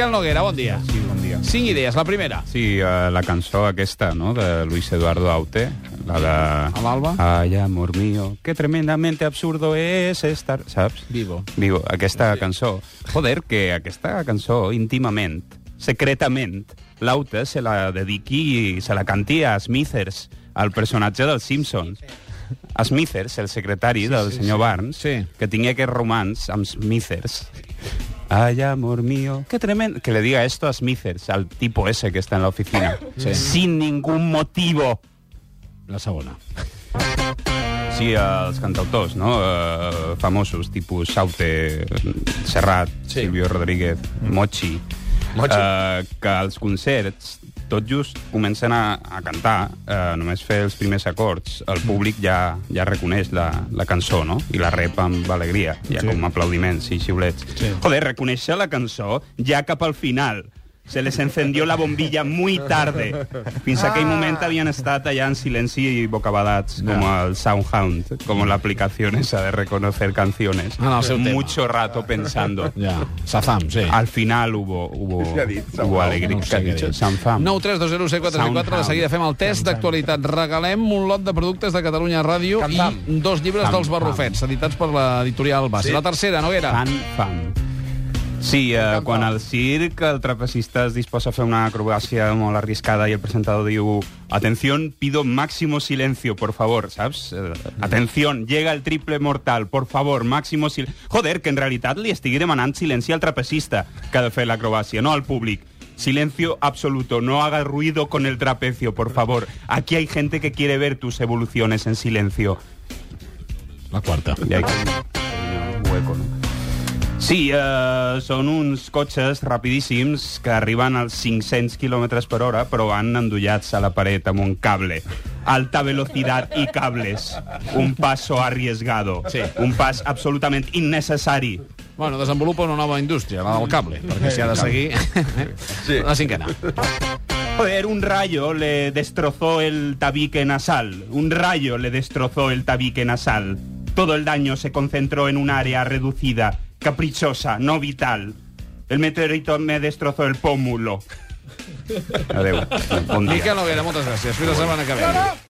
Miquel Noguera, bon dia. Sí, bon dia. Cinc idees. La primera. Sí, uh, la cançó aquesta, no?, de Luis Eduardo Aute, la de... A l'Alba? Ay, amor mío, que tremendamente absurdo es estar... Saps? Vivo. Vivo, aquesta cançó. Joder, que aquesta cançó, íntimament, secretament, l'Aute se la dediqui i se la canti a Smithers, el personatge dels Simpsons. A Smithers, el secretari sí, del sí, senyor sí. Barnes, Sí. que tingui aquest romans amb Smithers. Ay, amor mío, qué tremendo... Que le diga esto a Smithers, al tipo ese que está en la oficina. Sí. Sin ningún motivo. La segona. Sí, els cantautors, no? Uh, famosos, tipus Saute, Serrat, Sí. Silvio Rodríguez, Mochi. Uh, que als concerts tot just comencen a, a cantar, uh, només fer els primers acords, el públic ja, ja reconeix la, la cançó, no? I la rep amb alegria, ja Sí. com aplaudiments i xiulets. Sí. Joder, reconèixer la cançó ja cap al final. Se les encendió la bombilla muy tarde. Fins a aquell moment havien estat allà en silenci i bocabadats, com el Soundhound, com l'aplicació esa de reconocer canciones. En el seu tema. Mucho rato pensando. Ja. Sazam, sí. Al final hubo, hubo, Què ha dit? hubo alegria. No sé Què. Sanfam. 9 3 2 0 6 4 4 De seguida fem el test d'actualitat. Regalem un lot de productes de Catalunya Ràdio Cam-cam. i dos llibres Cam-cam. dels barrufets, editats per l'editorial Bas. Sí. La tercera, Noguera. Fan, fam. Sí, eh, quan al circ el trapecista es disposa a fer una acrobàcia molt arriscada i el presentador diu Atención, pido máximo silencio, por favor, saps? Eh, atención, llega el triple mortal, por favor, máximo silencio. Joder, que en realitat li estigui demanant silenci al trapecista que ha de fer l'acrobàcia, no al públic. Silencio absoluto, no haga ruido con el trapecio, por favor. Aquí hay gente que quiere ver tus evoluciones en silencio. La quarta. I hay un hueco, no? Sí, eh, són uns cotxes rapidíssims que arriben als 500 km per hora, però van endollats a la paret amb un cable. Alta velocidad y cables. Un paso arriesgado. Sí. Un pas absolutament innecessari. Bueno, desenvolupa una nova indústria, la del cable, perquè s'hi ha de seguir. Sí. La cinquena. Joder, un rayo le destrozó el tabique nasal. Un rayo le destrozó el tabique nasal. Todo el daño se concentró en un área reducida, caprichosa, no vital. El meteorito me destrozó el pómulo. Adeu. Bon dia. Miquel Noguera, moltes gràcies. Fins la setmana que ve.